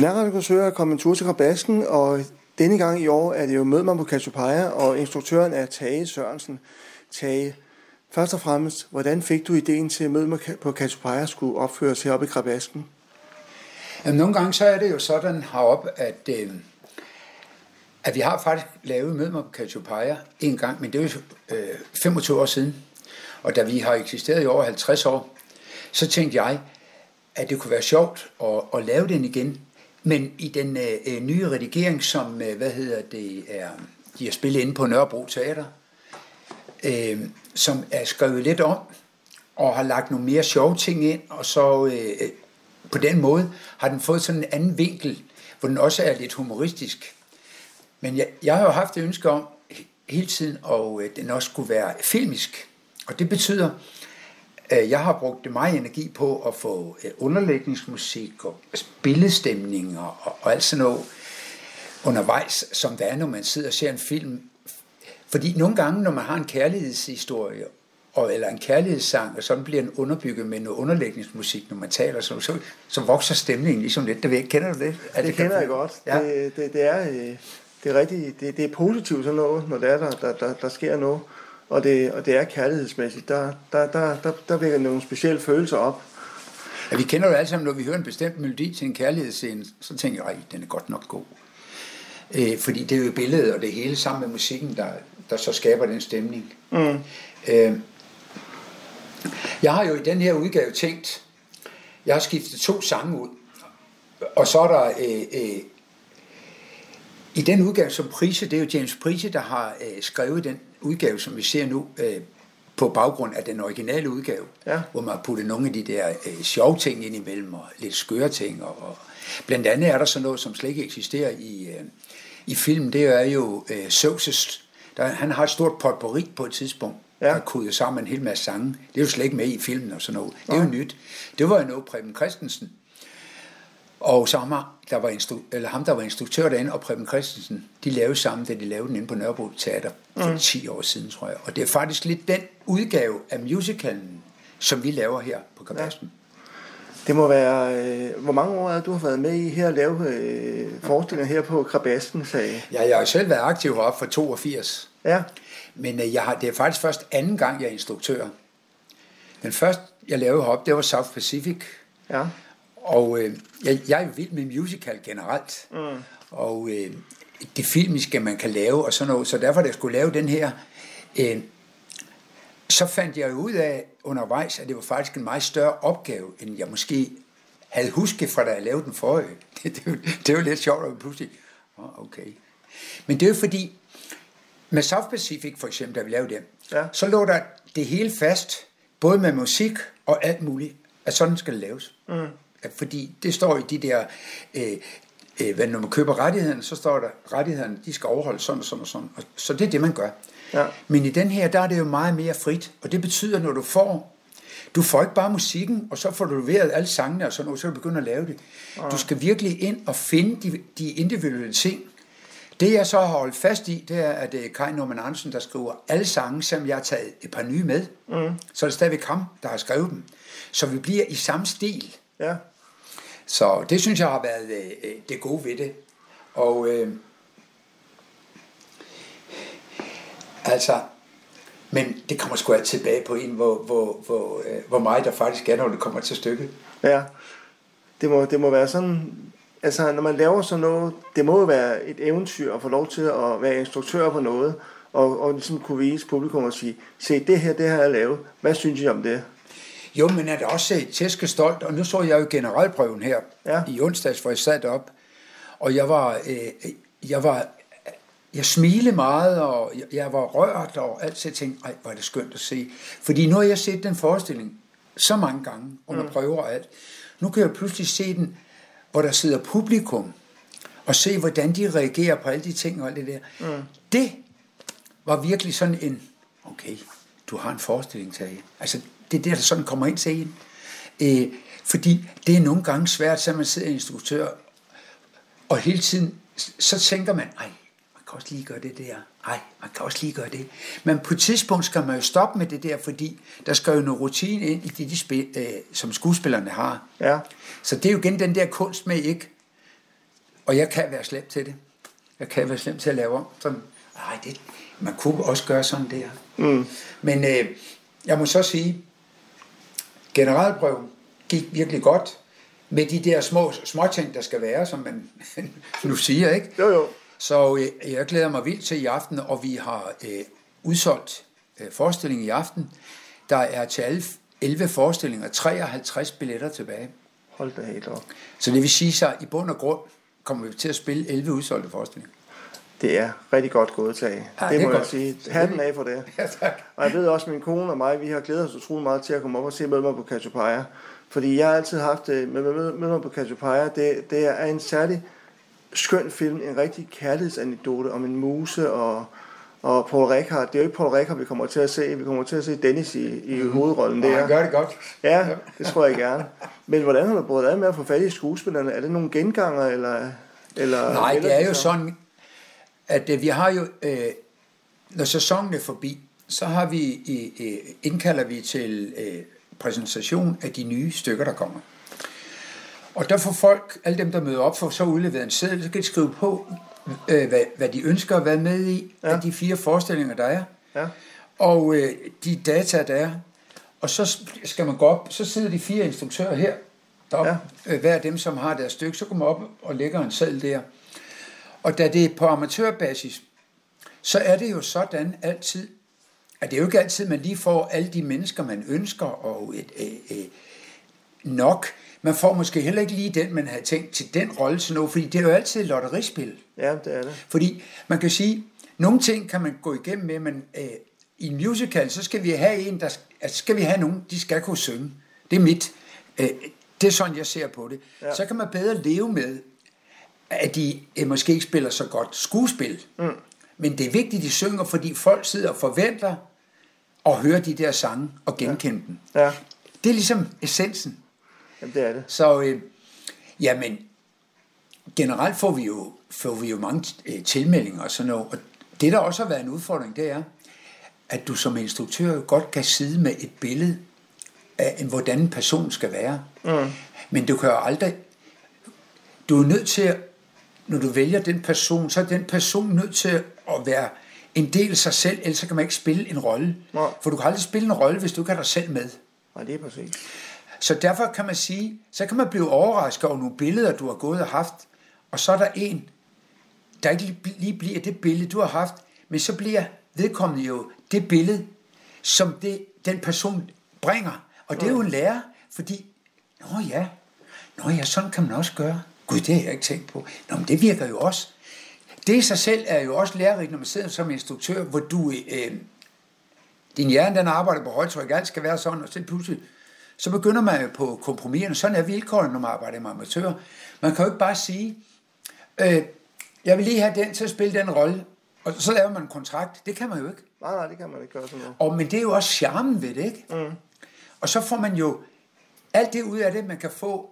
Nærradio er kommet en tur til Krabasken, og denne gang i år er det jo Mød mig på Cassiopeia, og instruktøren er Tage Sørensen. Tage, først og fremmest, hvordan fik du ideen til at Mød mig på Cassiopeia skulle opføres heroppe i Krabasken? Jamen, nogle gange så er det jo sådan heroppe, at, øh, at vi har faktisk lavet Mød mig på Cassiopeia en gang, men det er jo øh, 25 år siden. Og da vi har eksisteret i over 50 år, så tænkte jeg, at det kunne være sjovt at, at lave den igen. Men i den øh, øh, nye redigering, som øh, hvad hedder det, er, de har spillet inde på Nørrebro Teater, øh, som er skrevet lidt om, og har lagt nogle mere sjove ting ind, og så øh, øh på den måde har den fået sådan en anden vinkel, hvor den også er lidt humoristisk. Men jeg, jeg har jo haft det ønske om hele tiden, og øh, den også skulle være filmisk. Og det betyder, jeg har brugt meget energi på at få øh, underlægningsmusik og billedstemninger og, og alt sådan noget undervejs, som der er, når man sidder og ser en film. Fordi nogle gange, når man har en kærlighedshistorie, og, eller en kærlighedssang, og sådan bliver den underbygget med noget underlægningsmusik, når man taler, så, så, så vokser stemningen ligesom lidt. Det ved jeg, kender du det? Er det, det kender jeg godt. Ja. Det, det, det, er, øh, det, er rigtig, det, det er positivt sådan noget, når det er, der, der, der, der sker noget og det, og det er kærlighedsmæssigt. Der, der, der, der, der vækker nogle specielle følelser op. Ja, vi kender jo alle sammen, når vi hører en bestemt melodi til en kærlighedsscene, så tænker jeg, den er godt nok god. Øh, fordi det er jo billedet og det hele sammen med musikken, der, der så skaber den stemning. Mm. Øh, jeg har jo i den her udgave tænkt, jeg har skiftet to sange ud, og så er der øh, øh, i den udgave som Prise, det er jo James Prise, der har øh, skrevet den udgave, som vi ser nu, øh, på baggrund af den originale udgave, ja. hvor man har puttet nogle af de der øh, sjove ting ind imellem, og lidt skøre ting. Og, og blandt andet er der så noget, som slet ikke eksisterer i, øh, i film, det er jo øh, Seuss' der, han har et stort potpourri på et tidspunkt, ja. der kudet sammen en hel masse sange. Det er jo slet ikke med i filmen og sådan noget. Det er jo nyt. Det var jo noget, Preben Christensen og så ham, der var, instru- eller ham, der var instruktør derinde, og Preben Christensen, de lavede sammen, da de lavede den inde på Nørrebro Teater for mm. 10 år siden, tror jeg. Og det er faktisk lidt den udgave af musicalen, som vi laver her på Kabasken. Ja. Det må være, øh, hvor mange år er du har været med i her at lave øh, forestillinger her på Krabasken, sagde Ja, jeg har selv været aktiv heroppe for 82. Ja. Men øh, jeg har, det er faktisk først anden gang, jeg er instruktør. Den første, jeg lavede heroppe, det var South Pacific. Ja. Og øh, jeg, jeg er vild med musical generelt. Mm. Og øh, det filmiske, man kan lave og sådan noget. Så derfor, da jeg skulle lave den her, øh, så fandt jeg ud af undervejs, at det var faktisk en meget større opgave, end jeg måske havde husket fra, da jeg lavede den forrige. Det, det, det var lidt sjovt at pludselig, oh, okay. Men det er jo fordi, med South Pacific for eksempel, da vi lavede den, ja. så lå der det hele fast, både med musik og alt muligt, at sådan skal det laves. Mm. Fordi det står i de der, øh, øh, hvad, når man køber rettighederne, så står der, rettighederne, de skal overholde sådan og sådan og sådan. Og, så det er det, man gør. Ja. Men i den her, der er det jo meget mere frit. Og det betyder, når du får du får ikke bare musikken, og så får du leveret alle sangene og sådan noget, så du begynde at lave det. Ja. Du skal virkelig ind og finde de, de individuelle ting. Det jeg så har holdt fast i, det er, at det er Kai Norman Andersen, der skriver alle sange, som jeg har taget et par nye med. Mm. Så er det stadigvæk ham, der har skrevet dem. Så vi bliver i samme stil. Ja. Så det synes jeg har været øh, øh, det gode ved det. Og øh, altså, men det kommer sgu altid tilbage på en, hvor, hvor, hvor, øh, hvor meget der faktisk er, når det kommer til stykket. Ja, det må, det må være sådan, altså når man laver sådan noget, det må jo være et eventyr at få lov til at være instruktør på noget, og, og ligesom kunne vise publikum og sige, se det her, det har jeg lavet, hvad synes I om det? Jo, men er det også tæske stolt, og nu så jeg jo generalprøven her ja. i onsdags, hvor jeg sad op, og jeg var, øh, jeg var, jeg smilede meget, og jeg, jeg var rørt, og alt, så tænkte, ej, hvor er det skønt at se. Fordi nu har jeg set den forestilling så mange gange, under mm. prøver og alt. Nu kan jeg pludselig se den, hvor der sidder publikum, og se, hvordan de reagerer på alle de ting og alt det der. Mm. Det var virkelig sådan en, okay, du har en forestilling, til Altså, det er der, der sådan kommer ind til en. Øh, fordi det er nogle gange svært, så man sidder instruktør, og hele tiden, så tænker man, ej, man kan også lige gøre det der. Ej, man kan også lige gøre det. Men på et tidspunkt skal man jo stoppe med det der, fordi der skal jo noget rutine ind i det, de spil, øh, som skuespillerne har. Ja. Så det er jo igen den der kunst med ikke og jeg kan være slem til det. Jeg kan være slem til at lave om. Sådan, Ej, det, man kunne også gøre sådan der. Mm. Men øh, jeg må så sige, generalprøven gik virkelig godt med de der små småting, der skal være, som man nu siger, ikke? Jo, jo. Så øh, jeg glæder mig vildt til i aften, og vi har øh, udsolgt øh, forestillingen i aften. Der er til alle 11 forestillinger 53 billetter tilbage. Hold da helt op. Så det vil sige sig, at i bund og grund kommer vi til at spille 11 udsolgte forestillinger. Det er rigtig godt gået til. Ja, det, det må godt. jeg sige. Hatten af for det. Ja, tak. Og jeg ved også, at min kone og mig, vi har glædet os utrolig meget til at komme op og se med mig på Cassiopeia. Fordi jeg har altid haft det med, med, med mig på Cassiopeia. Det, det er en særlig skøn film, en rigtig kærlighedsanekdote om en muse og, og Paul Rekard. Det er jo ikke Paul Rekard, vi kommer til at se. Vi kommer til at se Dennis i, i mm. hovedrollen der. han gør det godt. Ja, det tror jeg gerne. Men hvordan har du brugt af med at få fat i skuespillerne? Er det nogle genganger, eller... eller Nej, det er jo sådan, at øh, vi har jo, øh, når sæsonen er forbi, så har vi øh, indkalder vi til øh, præsentation af de nye stykker, der kommer. Og der får folk, alle dem, der møder op, får så udleveret en seddel, så kan de skrive på, øh, hvad, hvad de ønsker at være med i, ja. af de fire forestillinger, der er. Ja. Og øh, de data, der er. Og så skal man gå op, så sidder de fire instruktører her, deroppe, ja. øh, hver af dem, som har deres stykke, så kommer man op og lægger en seddel der. Og da det er på amatørbasis, så er det jo sådan altid, at det er jo ikke altid, man lige får alle de mennesker, man ønsker, og et, et, et, nok. Man får måske heller ikke lige den, man havde tænkt til den rolle til noget, fordi det er jo altid et lotterispil. Ja, det er det. Fordi man kan sige, nogle ting kan man gå igennem med, men øh, i en musical, så skal vi have en, der altså skal vi have nogen, de skal kunne synge. Det er mit. Øh, det er sådan, jeg ser på det. Ja. Så kan man bedre leve med, at de øh, måske ikke spiller så godt skuespil. Mm. Men det er vigtigt, de synger, fordi folk sidder og forventer at høre de der sange og genkende ja. dem. Ja. Det er ligesom essensen. Jamen, det er det. Så, øh, jamen, generelt får vi jo, får vi jo mange øh, tilmeldinger og sådan noget. Og det, der også har været en udfordring, det er, at du som instruktør jo godt kan sidde med et billede af, hvordan en person skal være. Mm. Men du kan jo aldrig... Du er nødt til at når du vælger den person, så er den person nødt til at være en del af sig selv, ellers kan man ikke spille en rolle. For du kan aldrig spille en rolle, hvis du ikke har dig selv med. Nej, det er præcis. Så derfor kan man sige, så kan man blive overrasket over nogle billeder, du har gået og haft, og så er der en, der ikke lige bliver det billede, du har haft, men så bliver vedkommende jo det billede, som det, den person bringer. Og det er jo en lærer, fordi, nå ja, nå ja, sådan kan man også gøre. Gud, det har jeg ikke tænkt på. Nå, men det virker jo også. Det i sig selv er jo også lærerigt, når man sidder som instruktør, hvor du, øh, din hjerne den arbejder på højtryk, alt skal være sådan, og så pludselig, så begynder man jo på kompromiserne. Sådan er vilkårene, når man arbejder med amatører. Man kan jo ikke bare sige, øh, jeg vil lige have den til at spille den rolle, og så laver man en kontrakt. Det kan man jo ikke. Nej, nej, det kan man ikke gøre sådan noget. Og, men det er jo også charmen ved det, ikke? Mm. Og så får man jo alt det ud af det, man kan få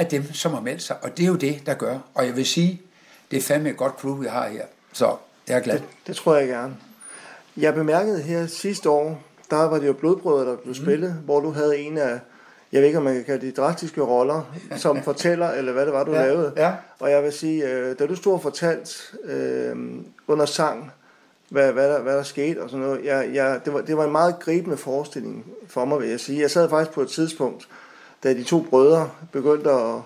af dem, som har meldt sig. Og det er jo det, der gør. Og jeg vil sige, det er fandme et godt crew, vi har her. Så jeg er glad. Det, det tror jeg gerne. Jeg bemærkede her sidste år, der var det jo blodbrødre, der blev mm. spillet, hvor du havde en af, jeg ved ikke, om man kan kalde det drastiske roller, som fortæller, eller hvad det var, du ja, lavede. Ja. Og jeg vil sige, øh, da du stod og fortalt øh, under sang, hvad, hvad, der, hvad der skete og sådan noget, jeg, jeg, det, var, det var en meget gribende forestilling for mig, vil jeg sige. Jeg sad faktisk på et tidspunkt, da de to brødre begyndte at,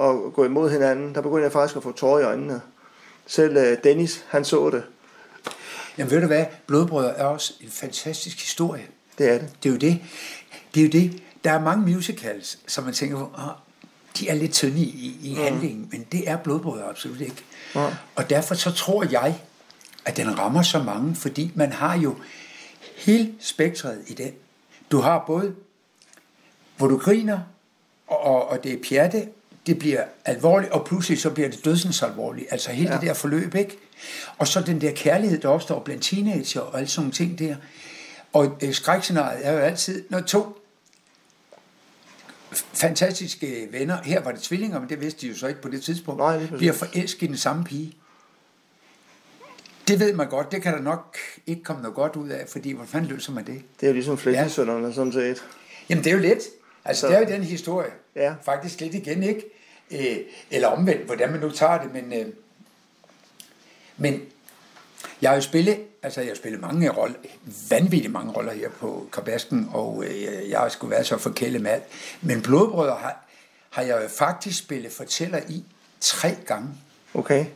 at gå imod hinanden, der begyndte jeg faktisk at få tårer i øjnene. Selv øh, Dennis, han så det. Jamen ved du hvad, Blodbrødre er også en fantastisk historie. Det er det. Det er jo det. Det er jo det. Der er mange musicals, som man tænker, oh, de er lidt tynde i, i mm. handlingen, men det er Blodbrødre absolut ikke. Mm. Og derfor så tror jeg, at den rammer så mange, fordi man har jo hele spektret i den. Du har både, hvor du griner, og, og det er pjatte, det bliver alvorligt, og pludselig så bliver det dødsens alvorligt. Altså hele ja. det der forløb, ikke? Og så den der kærlighed, der opstår blandt teenager og alle sådan nogle ting der. Og øh, skrækscenariet er jo altid, når to fantastiske venner, her var det tvillinger, men det vidste de jo så ikke på det tidspunkt, Nej, det bliver forelsket i den samme pige. Det ved man godt, det kan der nok ikke komme noget godt ud af, fordi hvor fanden løser man det? Det er jo ligesom flækkesønderne, ja. sådan set. Jamen det er jo lidt. Altså, så, det er jo den historie. Ja. Faktisk lidt igen, ikke? Øh, eller omvendt, hvordan man nu tager det, men, øh, men jeg har jo spillet, altså jeg har spillet mange roller, vanvittigt mange roller her på Kabasken, og øh, jeg har sgu været så forkælet med alt. Men Blodbrødre har, har jeg jo faktisk spillet fortæller i tre gange. Okay.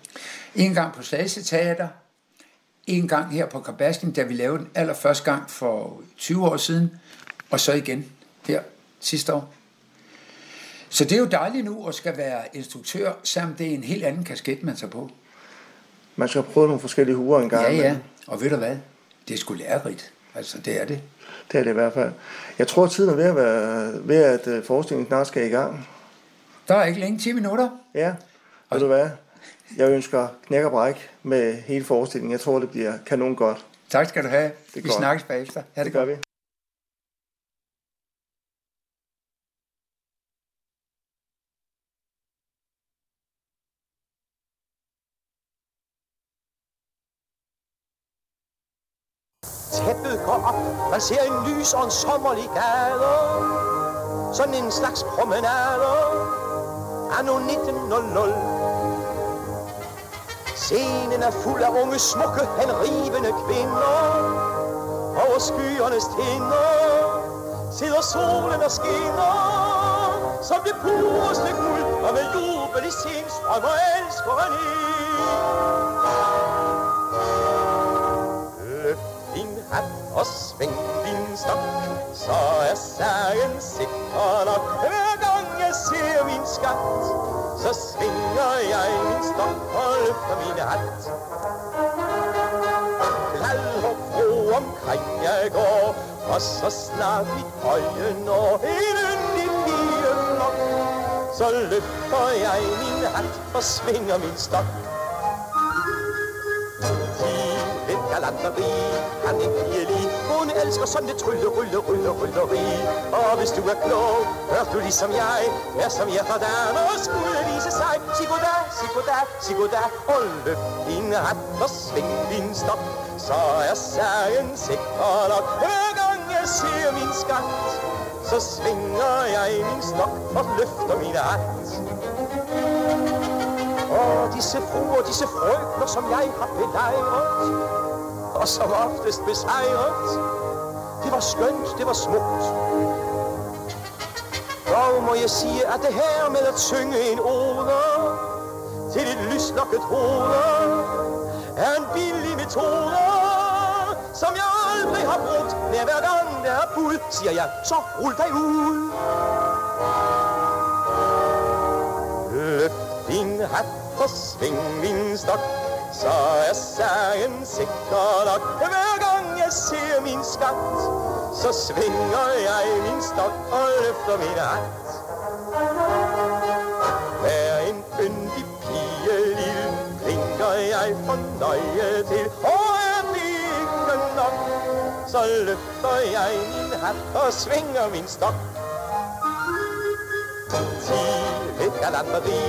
En gang på Slagelse Teater, en gang her på Kabasken, da vi lavede den allerførste gang for 20 år siden, og så igen her sidste år. Så det er jo dejligt nu at skal være instruktør, selvom det er en helt anden kasket, man tager på. Man skal prøve nogle forskellige huer en gang. Ja, ja. Og ved du hvad? Det er sgu lærerigt. Altså, det er det. Det er det i hvert fald. Jeg tror, tiden er ved at, være, ved at øh, forestillingen snart skal i gang. Der er ikke længe 10 minutter. Ja, og du hvad? Jeg ønsker knæk og bræk med hele forestillingen. Jeg tror, det bliver kanon godt. Tak skal du have. Det vi godt. snakkes bagefter. Ja, det, det gør vi. Op, man ser en lys og en sommerlig gade. Sådan en slags promenade. Anno 1900. Scenen er fuld af unge, smukke, henrivende kvinder. Over skyernes tinder sidder solen og skinner. Som det pureste guld, og med jubel i sin strømmer elskeren ind. Og sving din stok, så er sagen sikker nok. Hver gang jeg ser min skat, så svinger jeg min stok og løfter min hat. Glad og fro omkring jeg går, og så snart mit øje når en fire nok, så løfter jeg min hat og svinger min stok. Batteri Han er pige Hun elsker sådan det trylle, rulle, rulle, rulleri Og hvis du er klog, hør du ligesom jeg Er som jeg fra Dan og skulle vise sig. Sig goddag, sig goddag, sig goddag. Og løft din hat og sving din stok Så er sagen sikker nok. Hver gang jeg ser min skat Så svinger jeg min stok og løfter min hat. Og disse fruer, disse frøkner, som jeg har belejret, og som oftest besejret. Det var skønt, det var smukt. Dog må jeg sige, at det her med at synge en oder til et lyslokket hoved er en billig metode, som jeg aldrig har brugt. Nær hver gang der er bud, siger jeg, så rul dig ud. Løft din hat og sving min stok så er sagen sikker nok. Hver gang jeg ser min skat, så svinger jeg min stok og løfter min hat. Hver en yndig pige lille, blinker jeg fornøje til, og er det ikke nok, så løfter jeg min hat og svinger min stok sige, et galanteri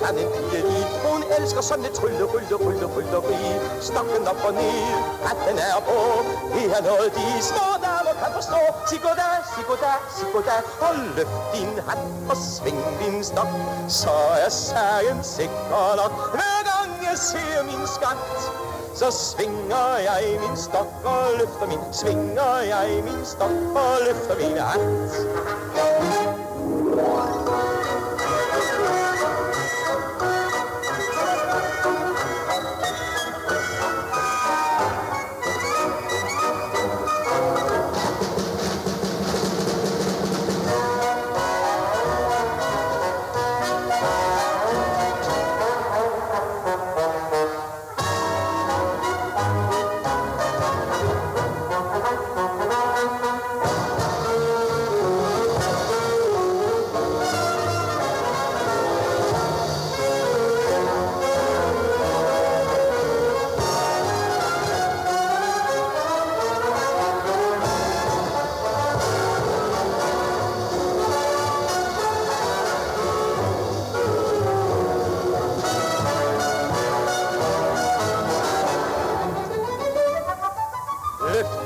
kan en pige lide, hun elsker sådan et trylle, rylle, rylle, rylleri. Stokken op og ned, at den er på. Det er noget, de små damer kan forstå. Sig goddag, sig goddag, sig goddag. Og løft din hat og sving din stok. Så er sagen sikker nok. Hver gang jeg ser min skat, så svinger jeg min stok og løfter min, svinger jeg min stok og løfter min hat.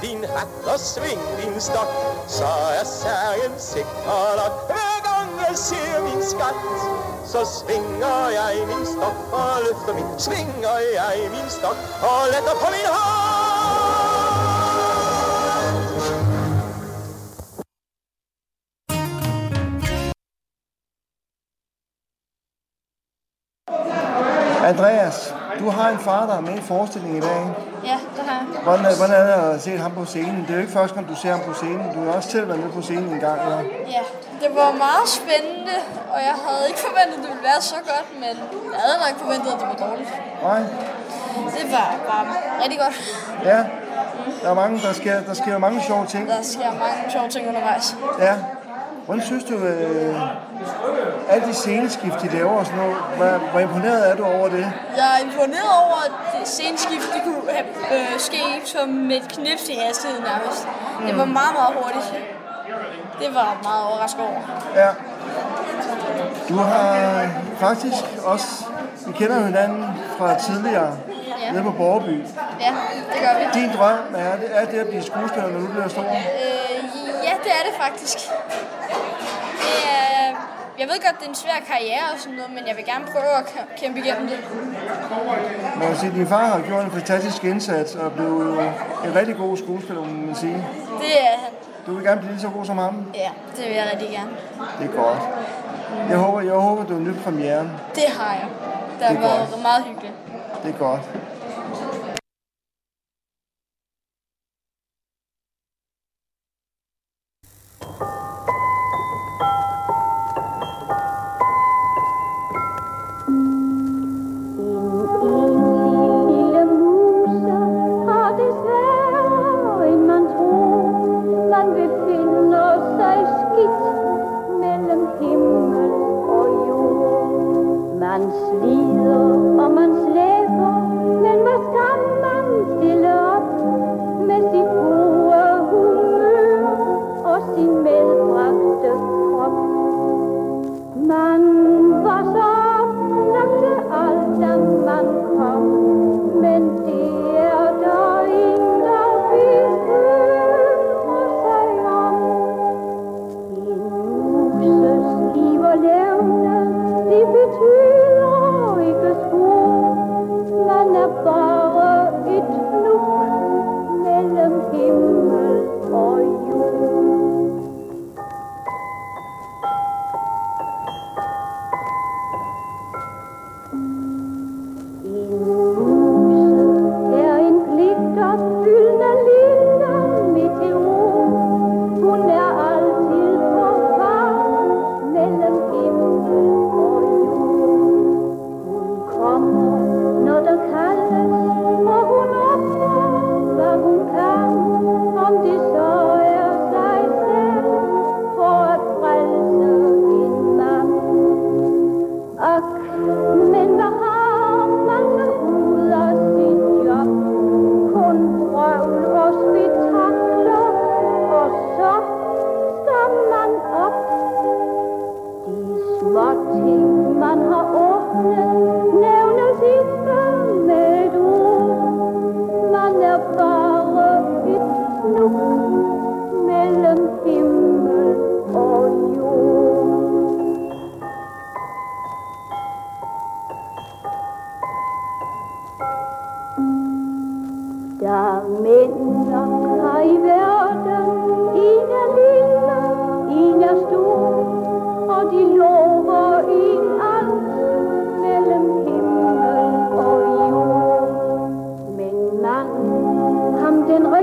Din hat og sving din stok, så er sagen sikker nok. Hver gang jeg ser min skat Så svinger jeg min stok og løfter min. Svinger jeg min stok og letter på min hånd. Andreas, du har en far, der er med i forestillingen i dag. Ja, det har jeg. Hvordan, hvordan er det at se ham på scenen? Det er jo ikke første gang, du ser ham på scenen. Du har også selv været med på scenen en gang, eller? Ja, det var meget spændende, og jeg havde ikke forventet, at det ville være så godt, men jeg havde nok forventet, at det var dårligt. Nej. Det var bare rigtig godt. Ja, der, er mange, der, sker, der sker mange sjove ting. Der sker mange sjove ting undervejs. Ja. Hvordan synes du, øh, alle de sceneskift, de laver og sådan noget, hvor, hvor imponeret er du over det? Jeg er imponeret over, at det sceneskift det kunne have, øh, ske som med et knips i hastighed nærmest. Mm. Det var meget, meget hurtigt. Det var meget overrasket over. Ja. Du har faktisk også, vi kender hinanden fra tidligere, ja. nede på Borgerby. Ja, det gør vi. Din drøm er det, er det at blive skuespiller, når du bliver stor? Øh, ja, det er det faktisk. Jeg ved godt, det er en svær karriere og sådan noget, men jeg vil gerne prøve at kæmpe igennem det. Man kan sige, at din far har gjort en fantastisk indsats og blev en rigtig god skuespiller, må man sige. Det er han. Du vil gerne blive lige så god som ham? Ja, det vil jeg rigtig gerne. Det er godt. Jeg håber, jeg håber du har nyt premieren. Det har jeg. Det har det været godt. meget hyggeligt. Det er godt. man's lieder og mands læge.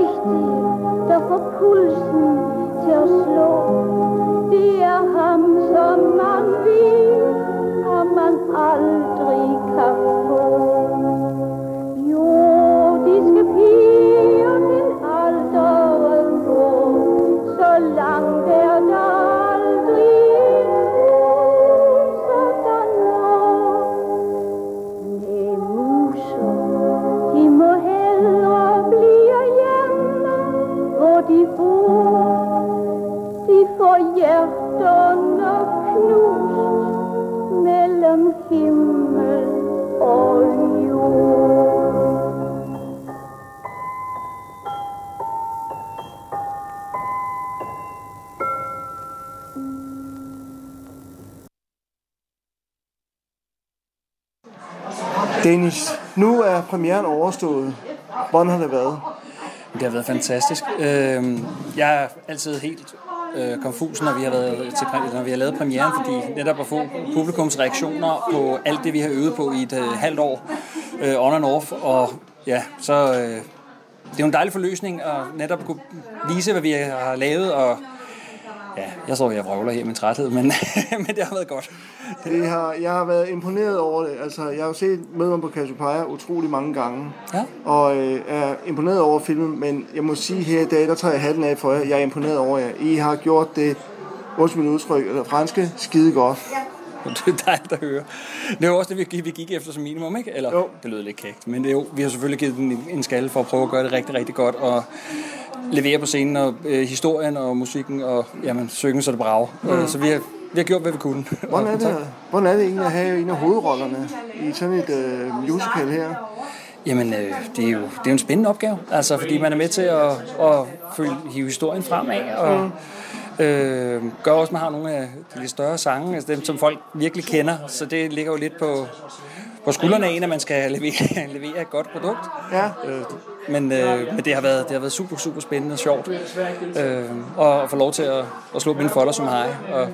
rigtige, der får pulsen til at slå. Det er ham, som man vil, ham man aldrig Danish, nu er premieren overstået. Hvordan har det været? Det har været fantastisk. Øhm, jeg er altid helt øh, konfus, når vi har været til, når vi har lavet premieren, fordi netop at få publikums reaktioner på alt det, vi har øvet på i et øh, halvt år, øh, on and off, og ja, så øh, det er jo en dejlig forløsning at netop kunne vise, hvad vi har lavet, og Ja, jeg tror, jeg vrøvler her med træthed, men, men det har været godt. Det har, jeg har været imponeret over det. Altså, jeg har jo set møderne på Cassiopeia utrolig mange gange. Ja. Og øh, er imponeret over filmen, men jeg må sige her i dag, der tager jeg hatten af for jer. Jeg er imponeret over jer. I har gjort det, undskyld min udtryk, eller franske, skide godt. Det er dejligt at høre. Det er jo også det, vi gik efter som minimum, ikke? Eller, jo. det lød lidt kægt. Men det er jo, vi har selvfølgelig givet den en skalle for at prøve at gøre det rigtig, rigtig godt. Og levere på scenen, og øh, historien og musikken, og jamen, synge så det brav. Mm. Øh, så vi har, vi har gjort, hvad vi kunne. Hvordan er det, hvordan er det egentlig at have en af hovedrollerne i sådan et øh, musical her? Jamen, øh, det, er jo, det er jo en spændende opgave, altså, fordi man er med til at, at følge, hive historien fremad, og mm. Øh, gør også, at man har nogle af de lidt større sange, altså dem, som folk virkelig kender, så det ligger jo lidt på, på skuldrene af en, at man skal levere, levere et godt produkt. Ja. Øh, men, øh, men det, har været, det har været super, super spændende og sjovt. Øh, og at få lov til at, at slå mine folder som hej. Og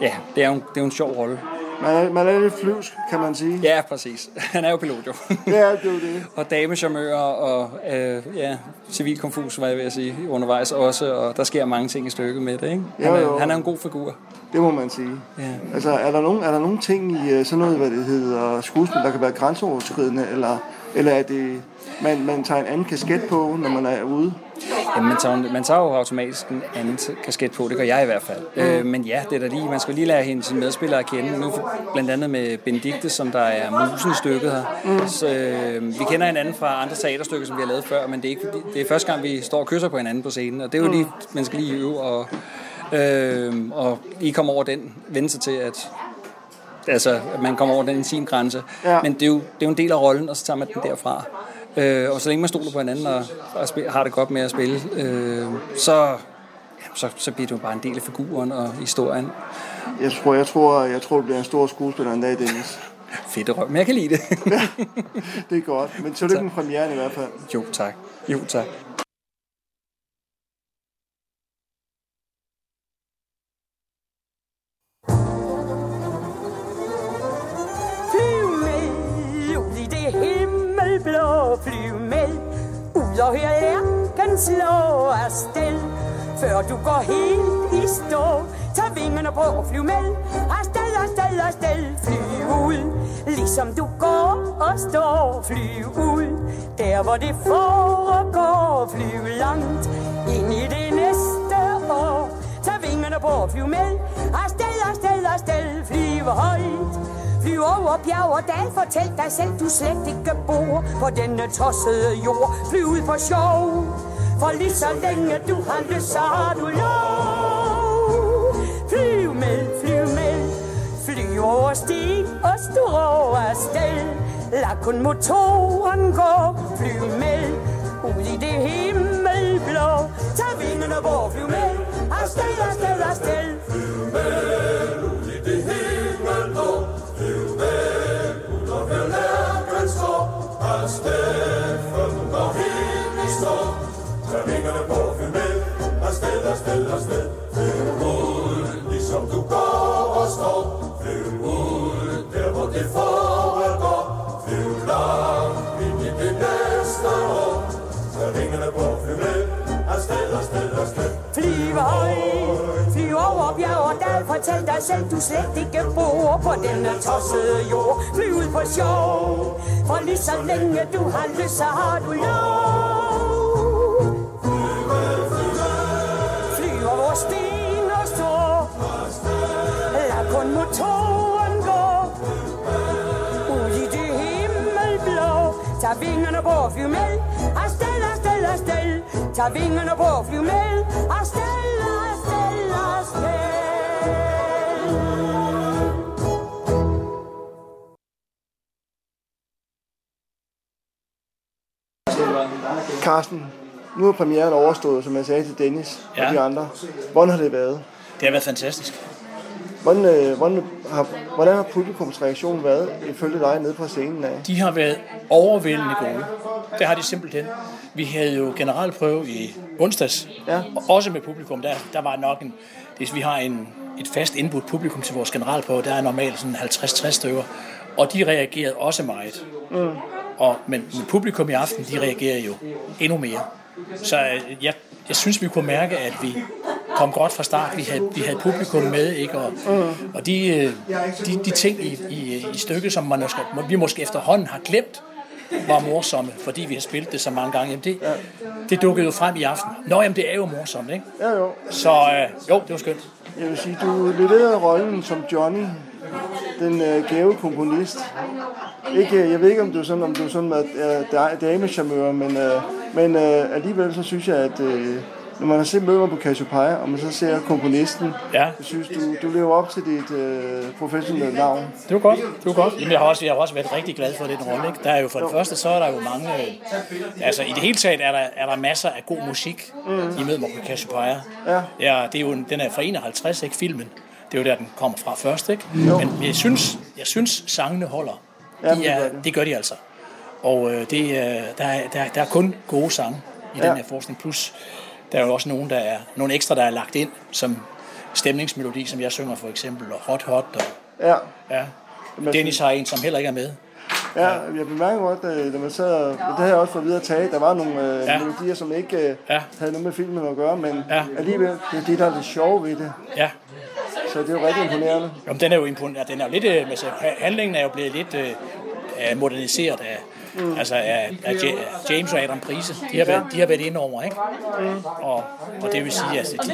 ja, det er jo, det er jo en sjov rolle. Man er, man er lidt flyvsk, kan man sige. Ja, præcis. Han er jo pilot, jo. ja, det er det. og damecharmører og øh, ja, civil konfus, var jeg ved at sige, undervejs også. Og der sker mange ting i stykket med det, ikke? Han, er, jo. han er en god figur. Det må man sige. Ja. Altså, er der, nogen, er der nogen ting i øh, sådan noget, hvad det hedder, skuespil, der kan være grænseoverskridende, eller, eller er det man, man tager en anden kasket på, når man er ude? Jamen, man tager, man tager jo automatisk en anden kasket på, det gør jeg i hvert fald. Mm. Øh, men ja, det er da lige, man skal lige lære hende sine medspillere at kende. Nu blandt andet med Benedikte, som der er musen i stykket her. Mm. Så, øh, vi kender hinanden fra andre teaterstykker, som vi har lavet før, men det er, ikke, det er første gang, vi står og kysser på hinanden på scenen. Og det er jo mm. lige, man skal lige øve og, øh, og lige komme over den, vende sig til, at altså, at man kommer over den intimgrænse. Ja. Men det er, jo, det er jo en del af rollen, og så tager man den derfra. Øh, og så længe man stoler på hinanden og, og spil, har det godt med at spille, øh, så, ja, så, så bliver det jo bare en del af figuren og historien. Jeg tror, jeg tror, jeg tror, du bliver en stor skuespiller en dag, Dennis. Fedt røv, men jeg kan lide det. ja, det er godt. Men så er det en premiere i hvert fald. Jo, tak. Jo, tak. Så hør lærken slå afsted Før du går helt i stå Tag vingerne på og flyv med. Afsted, afsted, afsted Flyv ud. Ligesom du går og står Flyv ud. Der hvor det foregår Flyv langt Ind i det næste år. Tag vingerne på og flyv med. Afsted, afsted, afsted Flyv højt Flyv over bjerg og dal, fortæl dig selv, du slet ikke bor på denne tossede jord. Flyv ud på sjov, for lige så længe du har lyst, så har du lov. Flyv med, flyv med, flyv over sti og stå afsted. Lad kun motoren gå, flyv med, ud i det himmelblå. Tag vingerne hvor flyv med, afsted, afsted, afsted. Flyv med, Afsted, går helt i stå. Tag vingerne på, flyv med. Afsted, afsted, afsted. Flyv ud, ligesom du går og står. Flyv ud, der hvor det foregår. Flyv langt ind i det næste år. Tag vingerne på, flyv med. Afsted, afsted, afsted. Flyv højt, over bjerg og dal Fortæl dig selv, du slet ikke bor på denne tossede jord. Fly ud på sjov, for lige så længe du har lyst, så har du lov. Flyv over sten og stå Lad kun motoren gå. Ud i det himmelblå. Tag vingerne på og flyv med. Afsted, afsted, afsted. Tag vingerne på og flyv med. Afsted, afsted, Carsten, nu er premieren overstået, som jeg sagde til Dennis ja. og de andre. Hvordan har det været? Det har været fantastisk. Hvordan, øh, hvordan, har, hvordan har publikums reaktion været ifølge dig nede på scenen af? De har været overvældende gode. Det har de simpelthen. Vi havde jo generalprøve i onsdags, ja. og også med publikum. Der, der var nok en, hvis vi har en, et fast indbudt publikum til vores generalprøve, der er normalt sådan 50-60 stykker, og de reagerede også meget. Mm. Og, men, publikum i aften, de reagerer jo endnu mere. Så øh, jeg, jeg synes, vi kunne mærke, at vi kom godt fra start. Vi havde, vi havde publikum med, ikke? Og, mm. og de, øh, de, de ting i, i, i stykket, som man måske, vi måske efterhånden har glemt, var morsomme, fordi vi har spillet det så mange gange. Jamen det, det dukkede jo frem i aften. Nå, jamen det er jo morsomt, ikke? Ja, jo. Så øh, jo, det var skønt. Jeg vil sige, du leverede rollen som Johnny, den øh, gave komponist. Ikke, øh, jeg ved ikke, om du er sådan, om du er sådan øh, damecharmeur, men, øh, men øh, alligevel så synes jeg, at øh, når man har set møder på Cassiopeia, og man så ser komponisten, ja. så synes du, du lever op til dit øh, professionelle navn. Det var godt. Det var godt. Jamen, jeg, har også, jeg har også været rigtig glad for den rolle. Ikke? Der er jo for det første, så er der jo mange... Øh, altså, i det hele taget er der, er der masser af god musik mm. i møder på Cassiopeia. Ja. ja. det er jo, den er fra 51, ikke filmen. Det er jo der, den kommer fra først, ikke? Jo. Men jeg synes, jeg synes sangene holder. De Jamen, er, det, gør det gør de altså. Og øh, det, øh, der, er, der, der er kun gode sange i ja. den her forskning. Plus, der er jo også nogen, der er, nogle ekstra, der er lagt ind, som stemningsmelodi, som jeg synger for eksempel, og Hot Hot. Og, ja. ja. Dennis har en, som heller ikke er med. Ja, jeg bemærker godt, at man sad, det har jeg også fået videre at tage, der var nogle øh, ja. melodier, som ikke øh, ja. havde noget med filmen at gøre, men ja. alligevel, det er det, der er det sjove ved det. Ja. Så det er jo rigtig imponerende. Jamen, den er jo imponerende. Den er jo lidt, øh, altså, handlingen er jo blevet lidt øh, moderniseret af, mm. altså af, af James og Adam Prise. De har været, de har været inde over, ikke? Mm. Og, og det vil sige, at altså, de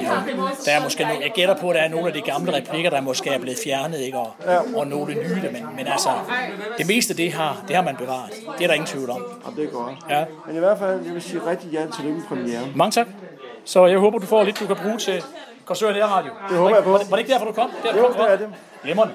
der er måske, jeg gætter på, at der er nogle af de gamle replikker, der måske er blevet fjernet, ikke? Og, ja. og nogle nye, men, men altså, det meste, det har, det har man bevaret. Det er der ingen tvivl om. Ja, det er godt. Ja. Men i hvert fald, jeg vil sige rigtig ja til den premiere. Mange tak. Så jeg håber, du får lidt, du kan bruge til Korsør Radio. Det håber jeg på. Var det, var det ikke derfor, du kom? Det er jo, det er det. Glimrende.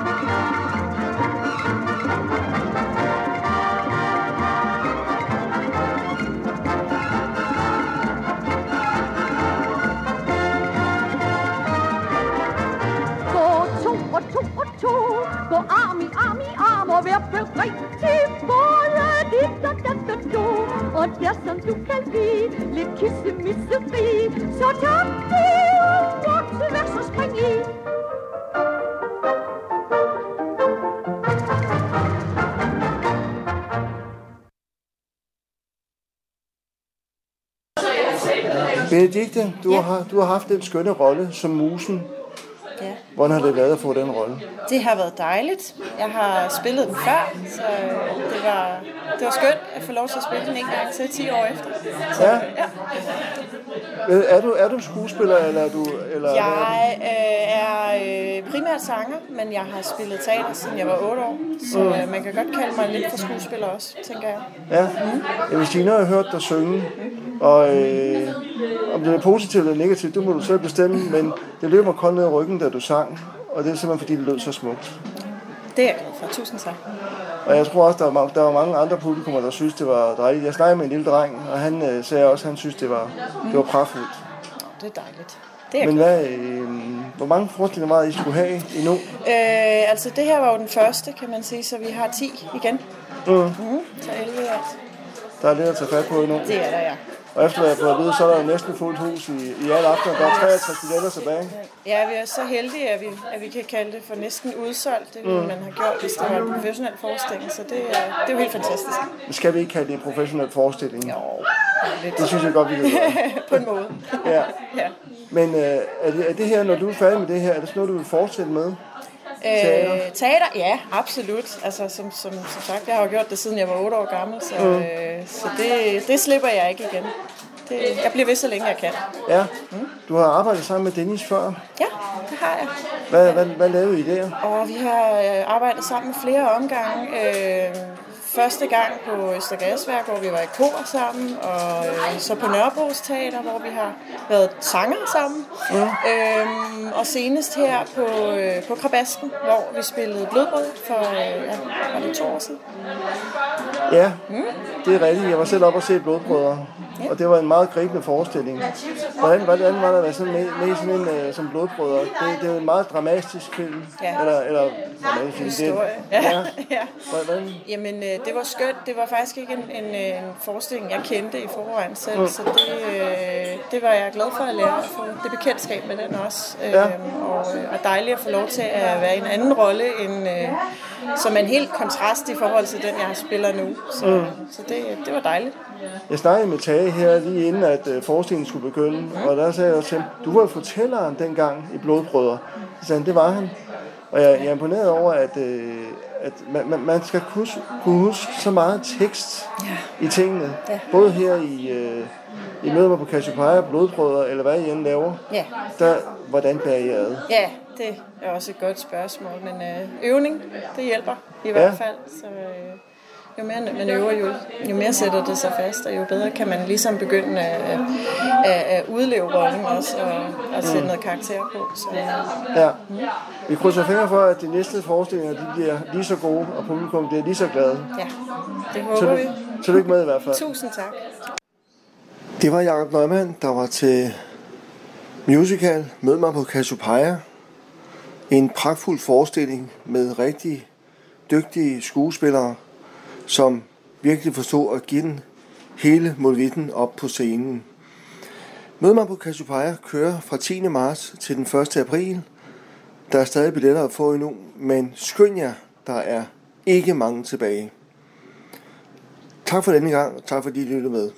to Gå arm i arm i arm og vær berigtig Både dit og dat og do. Og der som du kan lide Lidt kissemisseri Så tak det og til værk så spring i Benedikte, du, ja. har, du har haft den skønne rolle som musen. Ja. Hvordan har det været at få den rolle? Det har været dejligt. Jeg har spillet den før, så det var, det var skønt at få lov til at spille den en gang til 10 år efter. Så, ja. ja. Er du, er du skuespiller, eller er du... Eller jeg øh, er øh, primært sanger, men jeg har spillet teater, siden jeg var 8 år. Så mm. øh, man kan godt kalde mig lidt for skuespiller også, tænker jeg. Ja. Mm. ja hvis Gina har hørt dig synge, og øh, om det er positivt eller negativt, det må du selv bestemme, men det løber kun ned i ryggen, da du sang, og det er simpelthen fordi, det lød så smukt. Det er jeg glad for. Tusind tak. Og jeg tror også, der var, der var mange andre publikummer, der synes, det var dejligt. Jeg snakkede med en lille dreng, og han øh, sagde også, at han synes, det var, det var pragtfuldt. Det er dejligt. Det er Men hvad, øh, hvor mange forestillinger var I skulle have endnu? Øh, altså det her var jo den første, kan man sige, så vi har 10 igen. Mm. Mm, så 11 alt. Der er lidt at tage fat på endnu. Det er der, ja. Og efter at jeg at vide, så er der næsten fuldt hus i, i alle aftener. Der er 63 billetter tilbage. Ja, vi er så heldige, at vi, at vi kan kalde det for næsten udsolgt. Det mm. man have gjort, hvis det var en professionel forestilling. Så det, det er jo helt fantastisk. Skal vi ikke kalde det en professionel forestilling? Jo, lidt. Det synes jeg godt, vi kan gøre. på en måde. ja. ja. Men øh, er, det, er det her, når du er færdig med det her, er det sådan noget, du vil fortsætte med? Teater? Øh, teater, ja, absolut. Altså, som, som, som sagt, jeg har jo gjort det, siden jeg var 8 år gammel, så, mm. øh, så det, det slipper jeg ikke igen. Det, jeg bliver ved, så længe jeg kan. Ja. Mm. Du har arbejdet sammen med Dennis før? Ja, det har jeg. Hvad, hvad, hvad lavede I der? Og vi har øh, arbejdet sammen flere omgange. Øh, første gang på Østergasværk, hvor vi var i kor sammen, og øh, så på Nørrebros Teater, hvor vi har været sanger sammen. Ja. Øhm, og senest her på, øh, på Krabasken, hvor vi spillede Blodbrød for øh, ja, var det to år siden. Ja, mm. det er rigtigt. Jeg var selv oppe og se Blodbrødre. Og det var en meget gribende forestilling. Hvordan, hvordan var det at være sådan med, med sådan en uh, som Blodbrødre? Det, det er en meget dramatisk film. Ja. Eller, eller dramatisk film. Historie. Det, ja. ja. Hvordan? Jamen, øh, det var skønt. Det var faktisk ikke en, en, en forestilling, jeg kendte i forvejen selv, mm. så det, øh, det var jeg glad for at lære få det bekendtskab med den også. Ja. Øhm, og, og dejligt at få lov til at være i en anden rolle, end, øh, som en helt kontrast i forhold til den, jeg spiller nu. Så, mm. så det, det var dejligt. Jeg snakkede med Tage her lige inden, at øh, forestillingen skulle begynde, og der sagde jeg til ham, du var fortælleren dengang i Blodbrødre. Så sagde han, det var han. Og jeg, jeg er imponeret over, at, øh, at man, man, man skal kunne, kunne huske så meget tekst ja. i tingene. Ja. Både her i, øh, i møder på Cassiopeia, blodbrødre, eller hvad I end laver. Ja. Der, hvordan bærer I ad? Ja, det er også et godt spørgsmål, men øh, øvning, det hjælper i ja. hvert fald. Så, øh, jo mere man øver, jo, jo mere sætter det sig fast, og jo bedre kan man ligesom begynde at, at, at udleve rollen også, og at sætte mm. noget karakter på. Så, ja. Mm. Vi krydser fingre for, at de næste forestillinger de bliver lige så gode, og publikum bliver lige så glade. Ja, det håber Tilly- vi. Tillykke med i hvert fald. Tusind tak. Det var Jacob Neumann, der var til musical Mød mig på Cassiopeia. En pragtfuld forestilling med rigtig dygtige skuespillere, som virkelig forstod at give den hele Molvitten op på scenen. Mød mig på Cassiopeia kører fra 10. marts til den 1. april. Der er stadig billetter at få endnu, men skynd jer, der er ikke mange tilbage. Tak for denne gang, og tak fordi I lyttede med.